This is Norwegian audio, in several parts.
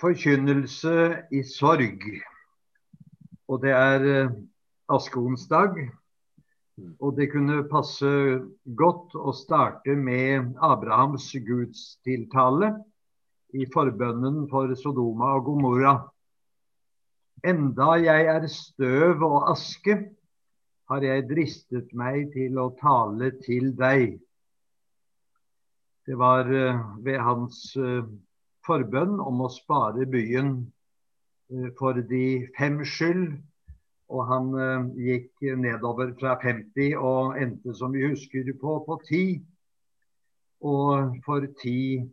forkynnelse i sorg. Og det er eh, askeonsdag. Og det kunne passe godt å starte med Abrahams gudstiltale i forbønnen for Sodoma og Gomorra. Enda jeg er støv og aske, har jeg dristet meg til å tale til deg. Det var eh, ved hans eh, forbønn om å spare byen eh, for de fem skyld. Og han gikk nedover fra 50 og endte, som vi husker, på, på 10. Og for ti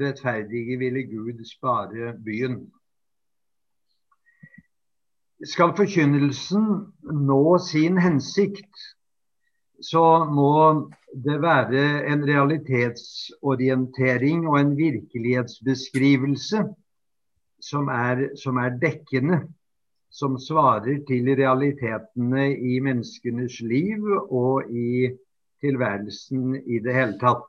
rettferdige ville Gud spare byen. Skal forkynnelsen nå sin hensikt, så må det være en realitetsorientering og en virkelighetsbeskrivelse som er, som er dekkende. Som svarer til realitetene i menneskenes liv og i tilværelsen i det hele tatt.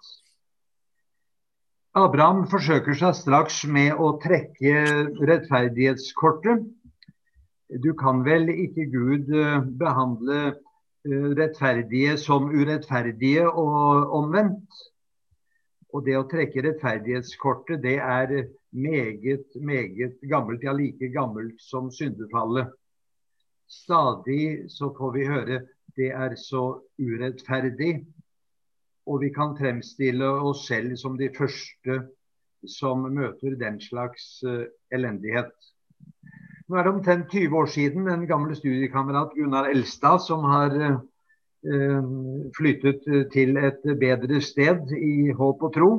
Abraham forsøker seg straks med å trekke rettferdighetskortet. Du kan vel ikke Gud eh, behandle Eh, rettferdige som urettferdige og omvendt. Og det å trekke rettferdighetskortet, det er meget, meget gammelt. Ja, like gammelt som syndefallet. Stadig så får vi høre det er så urettferdig. Og vi kan fremstille oss selv som de første som møter den slags uh, elendighet. Nå er det omtrent 20 år siden en gammel studiekamerat Gunnar Elstad som har eh, flyttet til et bedre sted i håp og tro.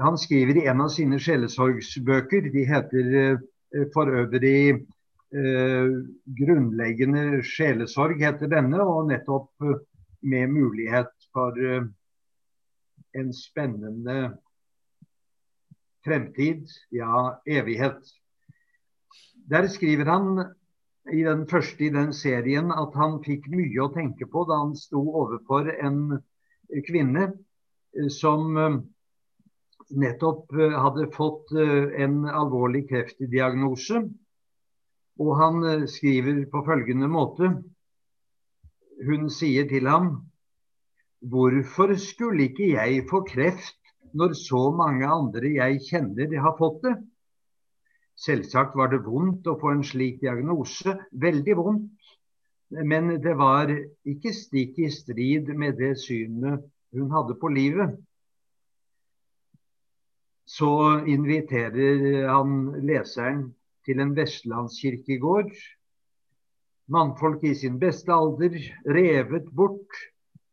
Han skriver i en av sine sjelesorgsbøker, de heter eh, for øvrig eh, 'Grunnleggende sjelesorg', heter denne, og nettopp eh, med mulighet for eh, en spennende fremtid, ja, evighet. Der skriver han i den første i den serien at han fikk mye å tenke på da han sto overfor en kvinne eh, som eh, nettopp eh, hadde fått en alvorlig kreftdiagnose. Og han skriver på følgende måte. Hun sier til ham Hvorfor skulle ikke jeg få kreft når så mange andre jeg kjenner har fått det? Selvsagt var det vondt å få en slik diagnose, veldig vondt. Men det var ikke stikk i strid med det synet hun hadde på livet. Så inviterer han leseren til en vestlandskirkegård. Mannfolk i sin beste alder, revet bort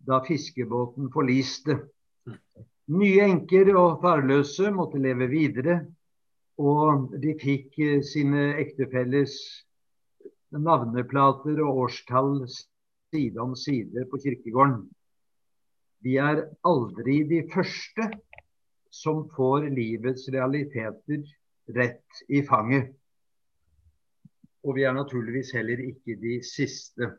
da fiskebåten forliste. Nye enker og farløse måtte leve videre og de fikk eh, sine ektefelles navneplater og årstall side om side på kirkegården. De er aldri de første som får livets realiteter rett i fanget. Og vi er naturligvis heller ikke de siste.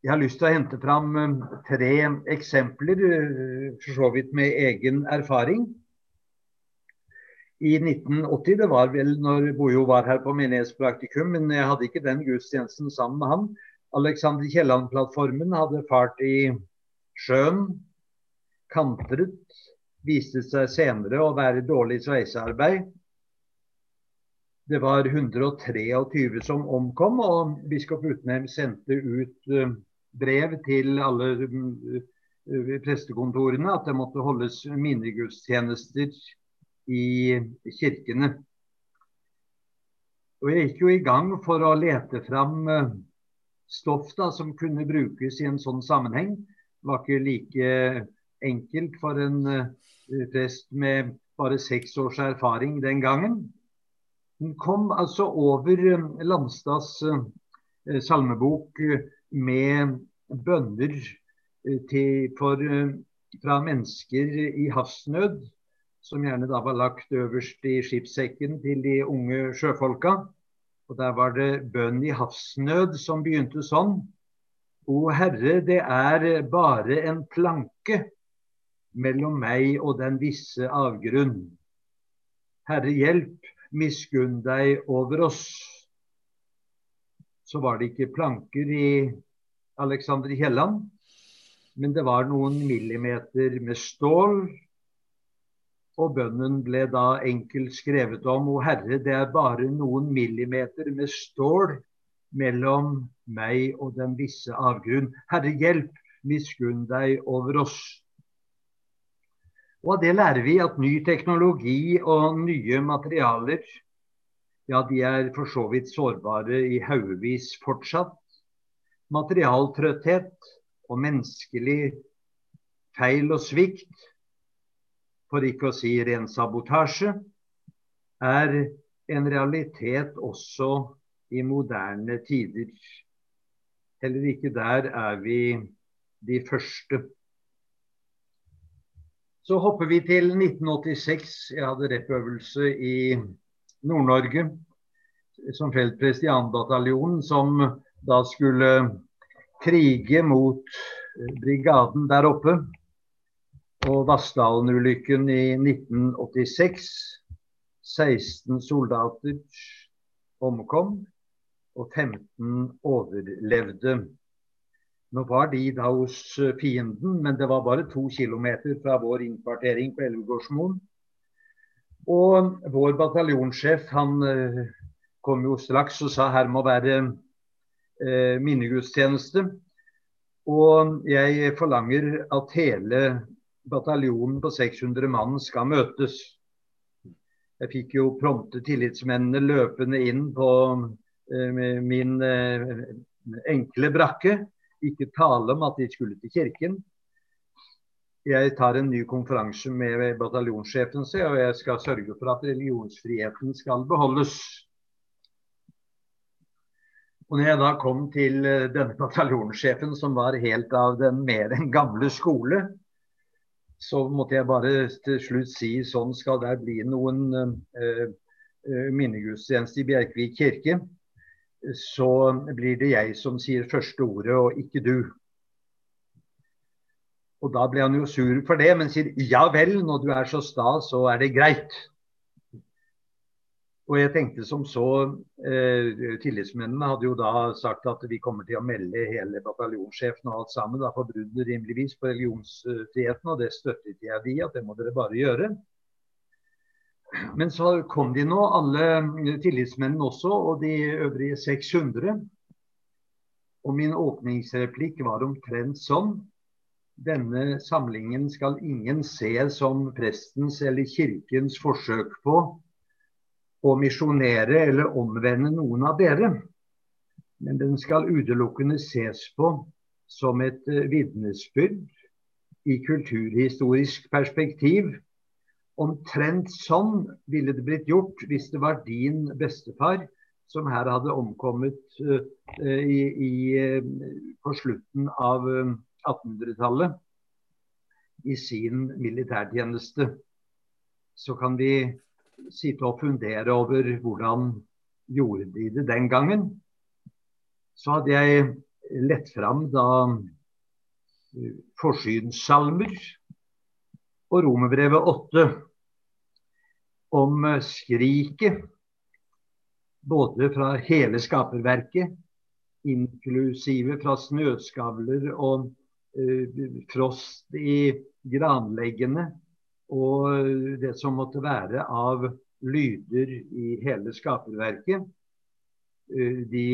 Jeg har lyst til å hente fram eh, tre eksempler, eh, for så vidt med egen erfaring. I 1980, det var vel når Bojo var her på menighetspraktikum, men jeg hadde ikke den gudstjenesten sammen med han. Alexander Kielland-plattformen hadde fart i sjøen, kantret, viste seg senere å være dårlig sveisearbeid. Det var 123 som omkom, og biskop Utnem sendte ut uh, brev til alle uh, prestekontorene at det måtte holdes minnegudstjenester i kirkene. Og Jeg gikk jo i gang for å lete fram uh, stoff da, som kunne brukes i en sånn sammenheng. Det var ikke like enkelt for en prest med bare seks års erfaring den gangen. Hun kom altså over Landstads salmebok med bønner eh, til, for, eh, fra mennesker i havsnød, som gjerne da var lagt øverst i skipssekken til de unge sjøfolka. Og Der var det bønn i havsnød som begynte sånn. O Herre, det er bare en planke mellom meg og den visse avgrunn. Herre, hjelp, miskunn deg over oss. Så var det ikke planker i Alexander Kielland, men det var noen millimeter med stål. Og bønnen ble da enkelt skrevet om O Herre, det er bare noen millimeter med stål mellom meg og den visse avgrunn. Herre, hjelp, miskunn deg over oss. Og av det lærer vi at ny teknologi og nye materialer ja, de er for så vidt sårbare i haugevis fortsatt. Materialtrøtthet og menneskelig feil og svikt, for ikke å si ren sabotasje, er en realitet også i moderne tider. Heller ikke der er vi de første. Så hopper vi til 1986. Jeg hadde rep-øvelse i Nord-Norge som feltprest i 2. bataljon, som da skulle krige mot brigaden der oppe. Og Vassdalen-ulykken i 1986. 16 soldater omkom, og 15 overlevde. Nå var de da hos eh, fienden, men det var bare to kilometer fra vår innkvartering på Elvegårdsmoen. Og vår bataljonssjef han eh, kom jo straks og sa her må være eh, minnegudstjeneste. Og jeg forlanger at hele bataljonen på 600 mann skal møtes. Jeg fikk jo prompte tillitsmennene løpende inn på eh, min enkle brakke ikke tale om at de skulle til kirken. Jeg tar en ny konferanse med bataljonssjefen, og jeg skal sørge for at religionsfriheten skal beholdes. Og når jeg da kom til eh, denne bataljonssjefen, som var helt av den mer enn gamle skole, så måtte jeg bare til slutt si sånn skal det bli noen uh, minnegudstjeneste i Bjerkvik kirke så blir det jeg som sier første ordet, og ikke du. Og da ble han jo sur for det, men sier ja vel, når du er så sta, så er det greit. Og jeg tenkte som så eh, Tillitsmennene hadde jo da sagt at vi kommer til å melde hele bataljonssjefen og alt sammen da for bruddet rimeligvis på religionsfriheten, og det støttet jeg de at det må dere bare gjøre. Men så kom de nå, alle tillitsmennene også, og de øvrige 600. Og min åpningsreplikk var omtrent sånn. Denne samlingen skal ingen se som prestens eller kirkens forsøk på å misjonere eller omvende noen av dere. Men den skal utelukkende ses på som et eh, vitnesbyrd i kulturhistorisk perspektiv Omtrent sånn ville det blitt gjort hvis det var din bestefar som her hadde omkommet uh, i, i, uh, på slutten av 1800-tallet i sin militærtjeneste. Så kan vi sitte og fundere over hvordan gjorde de det den gangen. Så hadde jeg lett fram da forsynssalmer og Romerbrevet 8 om eh, skriket både fra hele skaperverket, inklusive fra snøskavler og frost i granleggene, og det som måtte være av lyder i hele skaperverket. Uh, de,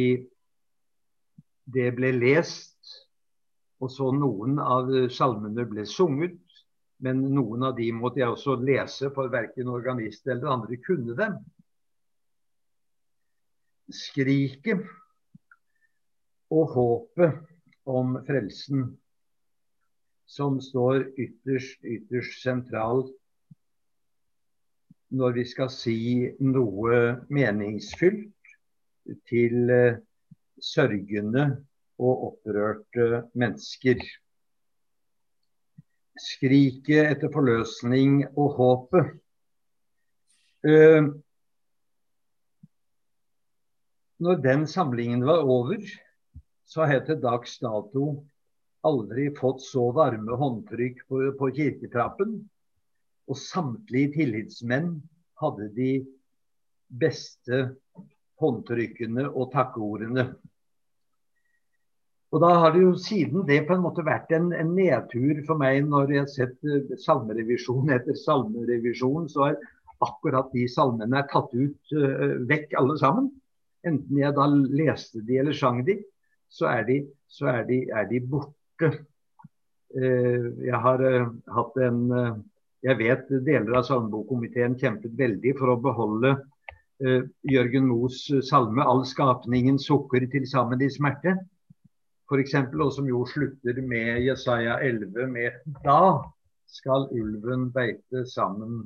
det ble lest, og så noen av salmene ble sunget. Men noen av de måtte jeg også lese, for verken organist eller andre kunne dem. Skriket og håpet om frelsen som står ytterst, ytterst sentralt når vi skal si noe meningsfylt til eh, sørgende og opprørte mennesker skriket etter forløsning og håpet. Uh, når den samlingen var over, så het det dags dato aldri fått så varme håndtrykk på, på kirketrappen. Og samtlige tillitsmenn hadde de beste håndtrykkene og takkeordene. Og da har det jo siden det på en måte vært en, en nedtur for meg når jeg har sett uh, salmerevisjon etter salmerevisjon, så er akkurat de salmene er tatt ut uh, vekk alle sammen. Enten jeg da leste de eller sang de, så er de, så er de, er de borte. Uh, jeg har hatt en Jeg vet deler av salmebokkomiteen kjempet veldig for å beholde Jørgen Moes salme 'All skapningen sukker til sammen i smerte' f.eks., og som jo slutter med Jesaja 11 med Da skal ulven beite sammen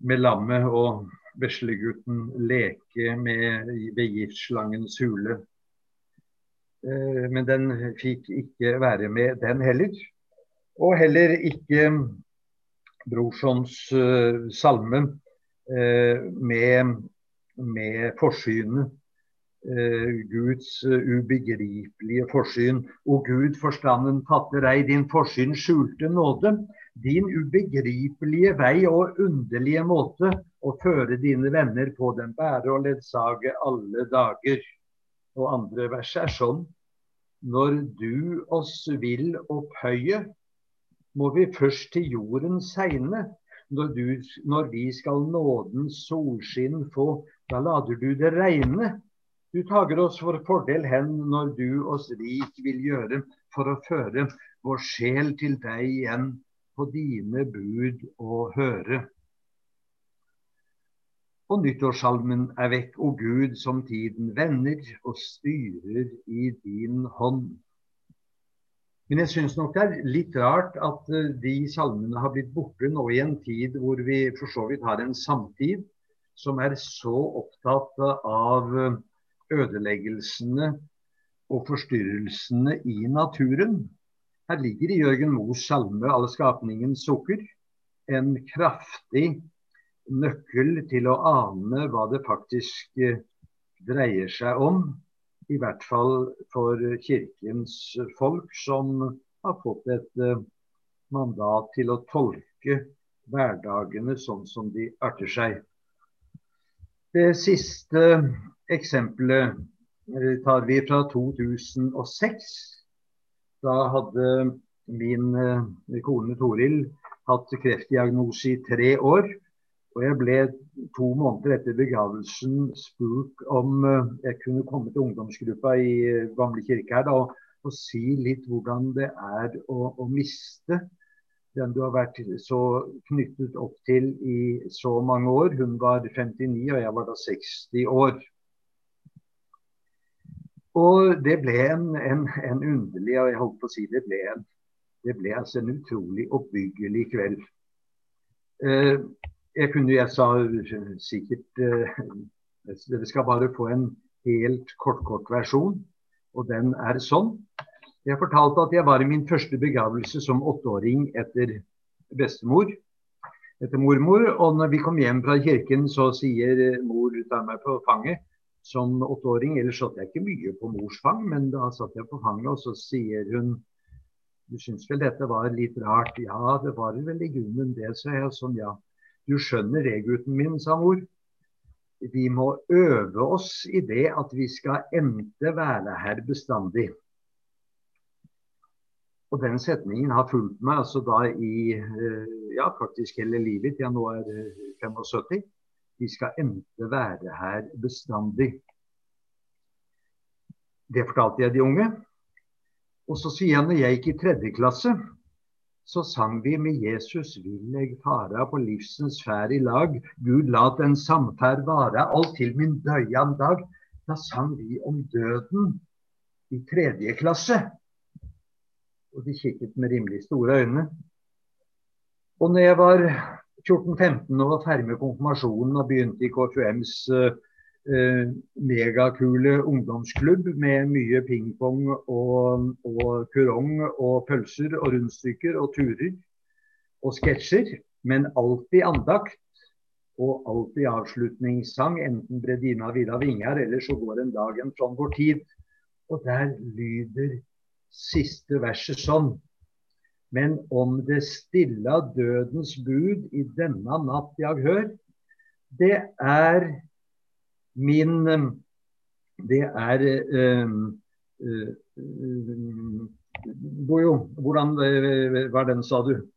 med lammet og veslegutten leke med, ved giftslangens hule. Eh, men den fikk ikke være med, den heller. Og heller ikke Brorsons uh, salme uh, med, med forsynet Eh, Guds eh, ubegripelige forsyn. O Gud, forstanden fatter ei din forsyn skjulte nåde. Din ubegripelige vei og underlige måte å føre dine venner på den bære og ledsage alle dager. Og andre vers er sånn. Når du oss vil opphøye, må vi først til jorden segne. Når, du, når vi skal nådens solskinn få, da lader du det regne. Du tager oss for fordel hen når du oss rik vil gjøre, for å føre vår sjel til deg igjen, på dine bud og høre. Og nyttårssalmen er vekk, og Gud, som tiden vender og styrer i din hånd. Men jeg syns nok det er litt rart at eh, de salmene har blitt borte nå i en tid hvor vi for så vidt har en samtid som er så opptatt av ødeleggelsene og forstyrrelsene i naturen. Her ligger i Jørgen Moes salme 'Alle skapningens sukker' en kraftig nøkkel til å ane hva det faktisk eh, dreier seg om. I hvert fall for kirkens folk, som har fått et eh, mandat til å tolke hverdagene sånn som de arter seg. Det siste eksempelet eh, tar vi fra 2006. Da hadde min kone Toril hatt kreftdiagnose i tre år. Og jeg ble to måneder etter begravelsen spurt om eh, jeg kunne komme til ungdomsgruppa i Gamle kirke her da, og, og si litt hvordan det er å, å miste den du har vært så knyttet opp til i så mange år. Hun var 59, og jeg var da 60 år. Og det ble en, en, en underlig og jeg holdt på å si det ble, en, det ble altså en utrolig oppbyggelig kveld. Eh, jeg kunne, jeg sa sikkert eh, Dere skal bare få en helt kort-kort versjon, og den er sånn. Jeg fortalte at jeg var i min første begravelse som åtteåring etter bestemor. Etter mormor. Og når vi kom hjem fra kirken, så sier mor ta meg på fanget som åtteåring. Ellers satt jeg ikke mye på mors fang, men da satt jeg på fanget, og så sier hun du syns vel dette var litt rart? Ja, det var vel i grunnen det, sa jeg. Sånn, ja. Du skjønner det, gutten min, sa mor. Vi må øve oss i det at vi skal ente være her bestandig. Og den setningen har fulgt meg altså da i eh, ja, faktisk hele livet til jeg nå er 75. Eh, Vi skal ente være her bestandig. Det fortalte jeg de unge. Og så sier jeg når jeg gikk i tredje klasse, så sang vi med Jesus vil eg fara på livsens ferd i lag. Gud lat en samferd vare alt til min døyan dag. Da sang vi om døden i tredje klasse. Og de kikket med rimelig store øyne. Og når jeg var 14-15 og var ferdig med konfirmasjonen og begynte i KFUMs uh, eh, megakule ungdomsklubb med mye pingpong og, og kurong og pølser og rundstykker og turer og sketsjer, men alltid andakt og alltid avslutningssang, enten Bredina Vida Vingar eller så går en dag en sånn vår tid. Og der lyder siste verset sånn. Men om det stilla dødens bud i denne natt jeg hør, det er min Det er um, øh, uh, Bojo, hvordan var den, sa du?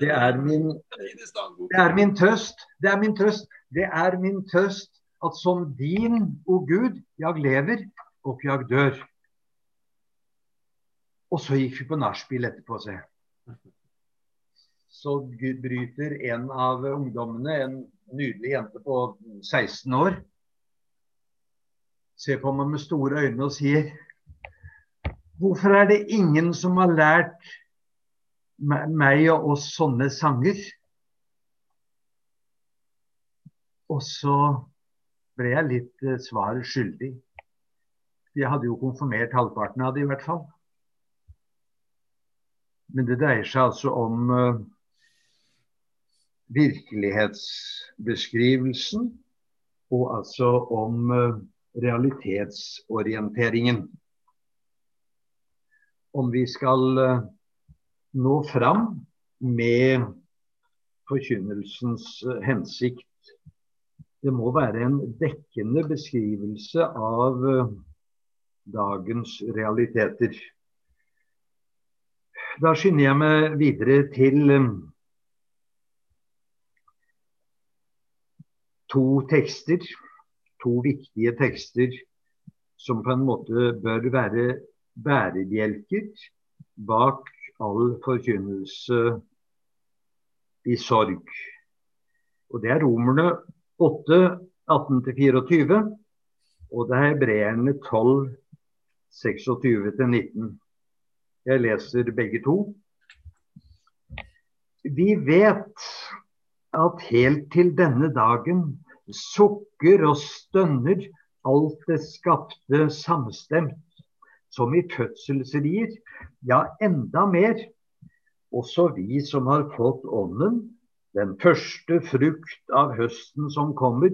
Det er min, det er min trøst. Det er min trøst. Det er min trøst at som din, o Gud, jeg lever og jeg dør. Og så gikk vi på nachspiel etterpå, se. Så bryter en av ungdommene, en nydelig jente på 16 år, ser på meg med store øyne og sier Hvorfor er det ingen som har lært meg og oss sånne sanger? Og så ble jeg litt eh, svar skyldig. Jeg hadde jo konfirmert halvparten av det i hvert fall. Men det dreier seg altså om uh, virkelighetsbeskrivelsen og altså om uh, realitetsorienteringen. Om vi skal uh, nå fram med forkynnelsens hensikt. Det må være en dekkende beskrivelse av dagens realiteter. Da skynder jeg meg videre til to tekster, to viktige tekster som på en måte bør være bærebjelker bak all forkynnelse i sorg. Og Det er Romerne 8, 18-24, og det er Hebreerne 12, 26-19. Jeg leser begge to. Vi vet at helt til denne dagen sukker og stønner alt det skapte samstemt, som i fødselsrier, ja enda mer. Også vi som har fått Ånden, den første frukt av høsten som kommer,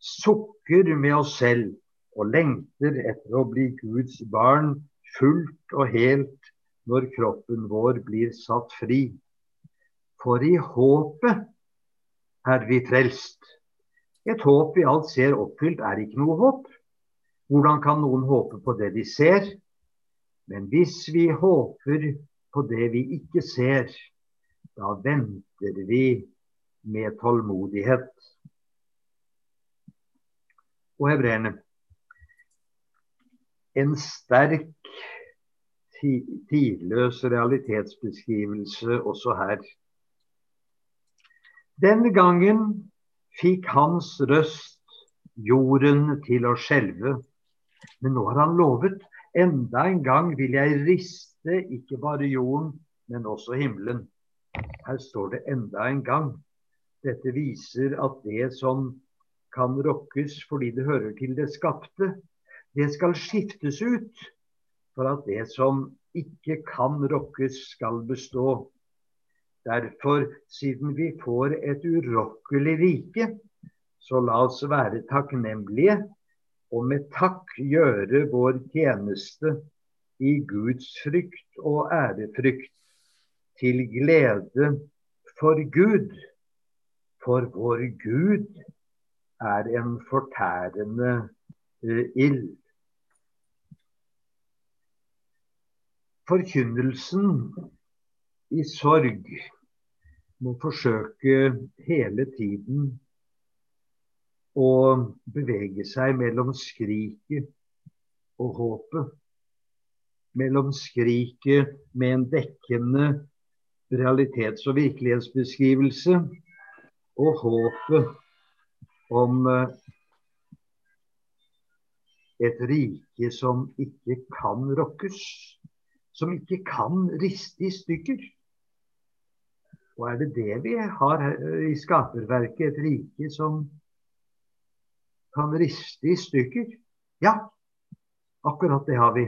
sukker med oss selv og lengter etter å bli Guds barn fullt og helt når kroppen vår blir satt fri. For i håpet er vi frelst. Et håp vi alt ser oppfylt, er ikke noe håp. Hvordan kan noen håpe på det de ser? Men hvis vi håper på det vi ikke ser, da venter vi med tålmodighet. Og hebreerne. En sterk tidløs realitetsbeskrivelse også her. Den gangen fikk hans røst jorden til å skjelve. Men nå har han lovet enda en gang vil jeg riste ikke bare jorden, men også himmelen. Her står det enda en gang. Dette viser at det som kan rokkes fordi det hører til det skapte, det skal skiftes ut for at det som ikke kan rokkes, skal bestå. Derfor, siden vi får et urokkelig rike, så la oss være takknemlige og med takk gjøre vår tjeneste i Guds frykt og ærefrykt, til glede for Gud. For vår Gud er en fortærende uh, ild. Forkynnelsen i sorg må forsøke hele tiden å bevege seg mellom skriket og håpet. Mellom skriket med en dekkende realitets- og virkelighetsbeskrivelse og håpet om eh, et rike som ikke kan rokkes som ikke kan riste i stykker. Og er det det vi har i skaperverket, et rike som kan riste i stykker? Ja, akkurat det har vi.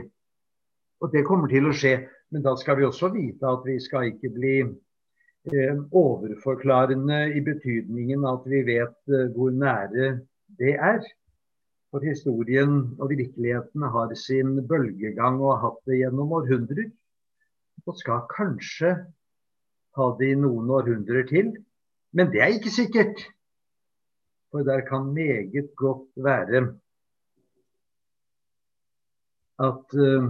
Og det kommer til å skje. Men da skal vi også vite at vi skal ikke bli eh, overforklarende i betydningen at vi vet eh, hvor nære det er. For historien og virkeligheten har sin bølgegang og har hatt det gjennom århundrer. og skal kanskje ha det i noen århundrer til. Men det er ikke sikkert. For der kan meget godt være at uh,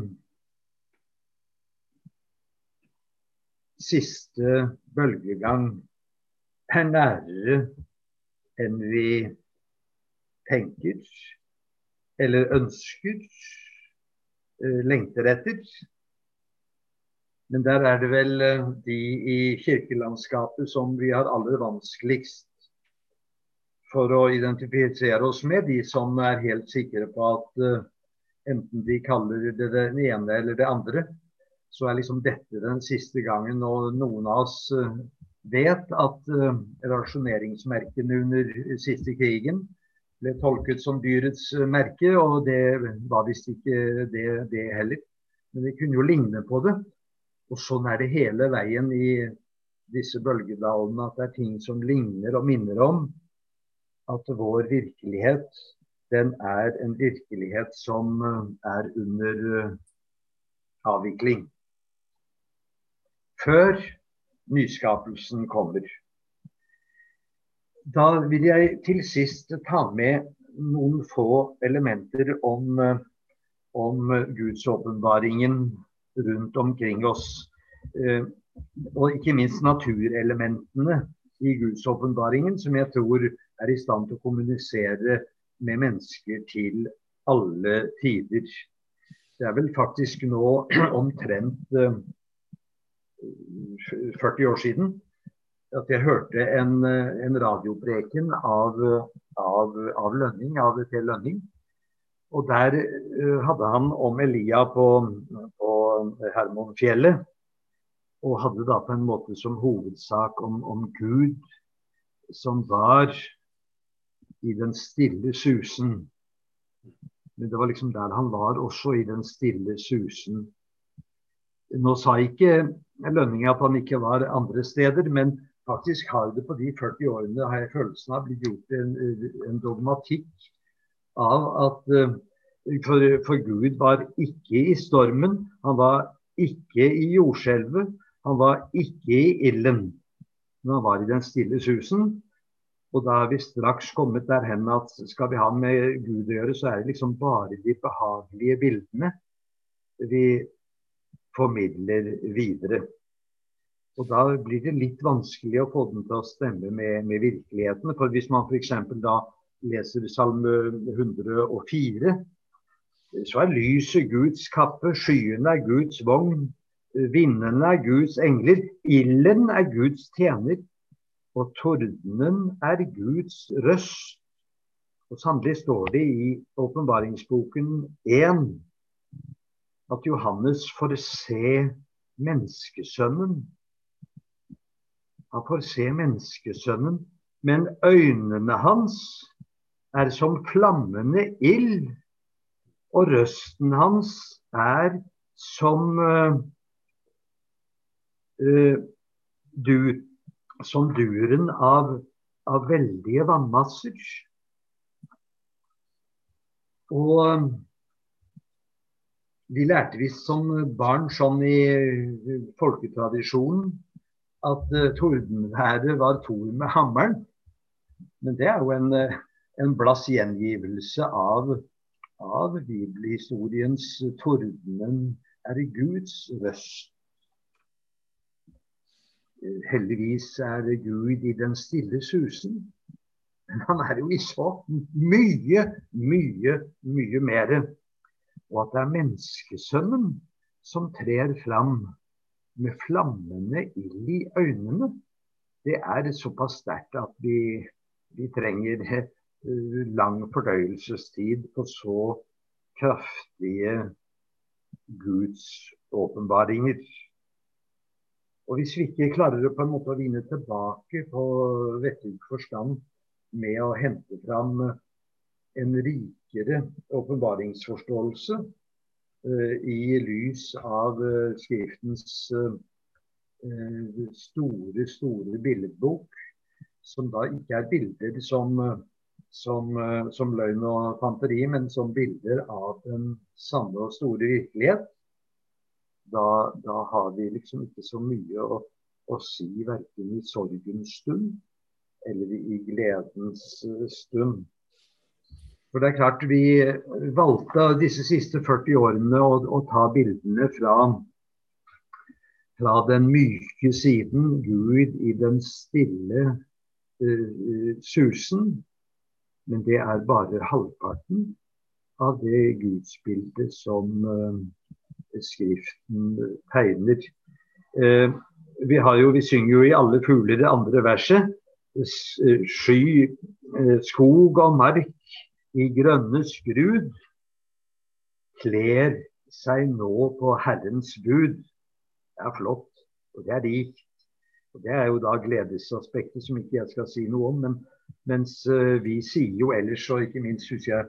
siste bølgegang er nærere enn vi tenker eller ønsker, uh, lengter etter. Men der er det vel eh, de i kirkelandskapet som vi har aller vanskeligst for å identifisere oss med. De som er helt sikre på at uh, enten de kaller det det ene eller det andre, så er liksom dette den siste gangen. Og noen av oss uh, vet at uh, rasjoneringsmerkene under siste krigen ble tolket som dyrets merke, og det var visst ikke det, det heller. Men det kunne jo ligne på det. Og sånn er det hele veien i disse bølgedalene, at det er ting som ligner og minner om at vår virkelighet, den er en virkelighet som eh, er under eh, avvikling. Før nyskapelsen kommer. Da vil jeg til sist ta med noen få elementer om, eh, om gudsåpenbaringen rundt omkring oss. Eh, og ikke minst naturelementene i gudsåpenbaringen, som jeg tror er i stand til å kommunisere med mennesker til alle tider. Det er vel faktisk nå omtrent 40 eh, år siden at jeg hørte en, en radiopreken av, av, av Lønning, av T. Lønning. Og der hadde han om Elia på, på Hermonfjellet. Og hadde da på en måte som hovedsak om, om Gud som var i den stille susen. Men det var liksom der han var, også i den stille susen. Nå sa ikke Lønning at han ikke var andre steder, men faktisk har det på de 40 årene har jeg følelsen av blitt gjort en, en dogmatikk av at uh, for, for, Gud var ikke i stormen, han var ikke i jordskjelvet, han var ikke i ilden. Men han var i den stille susen. Og da er vi straks kommet derhen at skal vi ha med Gud å gjøre, så er det liksom bare de behagelige bildene vi formidler videre. Og da blir det litt vanskelig å få den til å stemme med, med virkeligheten. For hvis man f.eks. da leser Salme 104, så er lyset Guds kappe, skyene er Guds vogn, vindene er Guds engler, ilden er Guds tjener, og tordenen er Guds røst. Og Sannelig står det i åpenbaringsboken 1 at Johannes får se menneskesønnen. Han får se menneskesønnen, men øynene hans er som flammende ild og røsten hans er som uh, du, som duren av, av veldige vannmasser. Og uh, vi lærte visst som barn sånn i folketradisjonen at tordenværet var Thor med hammeren. Men det er jo en, en blass gjengivelse av av bibelhistoriens tordenen er Guds røst. Heldigvis er det Gud i den stille susen. Men han er jo i så mye, mye, mye mer. Og at det er menneskesønnen som trer fram med flammende ild i øynene, det er såpass sterkt at vi, vi trenger lang fordøyelsestid på så kraftige Guds åpenbaringer. Og Hvis vi ikke klarer på en måte å vinne tilbake på vettug forstand med å hente fram en rikere åpenbaringsforståelse uh, i lys av uh, Skriftens uh, store, store billedbok, som da ikke er bilder som som, eh, som, løgn og fanteri, men som bilder av den sanne og store virkelighet. da, da, har vi liksom ikke så mye å, å si verken i sorgens stund eller i gledens stund. For det er klart Vi valgte disse siste 40 årene å, å ta bildene fra, fra, den myke siden, Gud i den stille uh, susen. Men det er bare halvparten av det gudsbildet som uh, Skriften tegner. Uh, vi, jo, vi, synger jo i alle fugler det andre verset. Sky, skog og mark i grønne skrud kler seg nå på Herrens bud. Det er flott, og det er rikt. Og Det er jo da gledesaspektet som ikke jeg skal si noe om. Men, mens uh, vi sier jo ellers, og ikke minst husker jeg,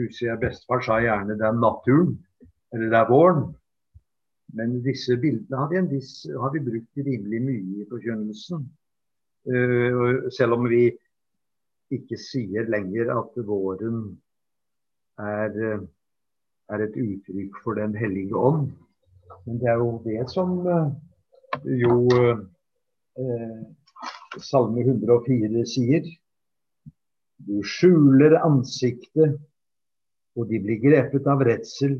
husker jeg bestefar sa gjerne det er naturen, eller det er våren. Men disse bildene har vi, viss, har vi brukt rimelig mye i forkynnelsen. Uh, selv om vi ikke sier lenger at våren er, er et uttrykk for Den hellige ånd. Men det er jo det som eh, jo eh, Salme 104 sier. Du skjuler ansiktet, og de blir grepet av redsel.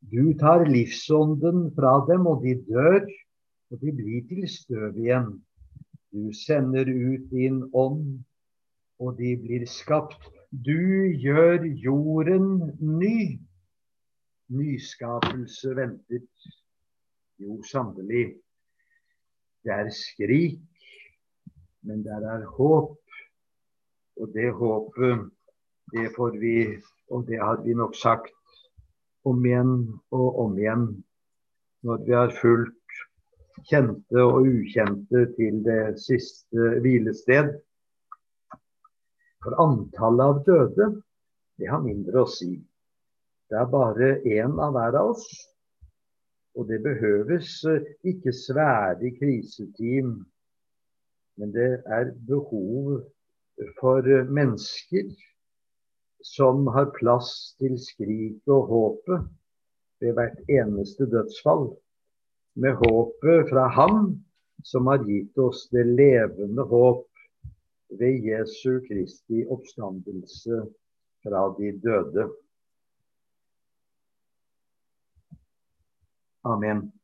Du tar livsånden fra dem, og de dør, og de blir til støv igjen. Du sender ut din ånd, og de blir skapt. Du gjør jorden ny. Nyskapelse ventet. Jo, sannelig. Det er skrik, men der er håp. Og det håpet, det får vi, og det har vi nok sagt om igjen og om igjen når vi har fulgt kjente og ukjente til det siste hvilested. For antallet av døde, det har mindre å si. Det er bare én av hver av oss. Og det behøves eh, ikke svære kriseteam, men det er behov for eh, mennesker som har plass til skriket og håpet ved hvert eneste dødsfall. Med håpet fra Ham som har gitt oss det levende håp ved Jesu Kristi oppstandelse fra de døde. Amen.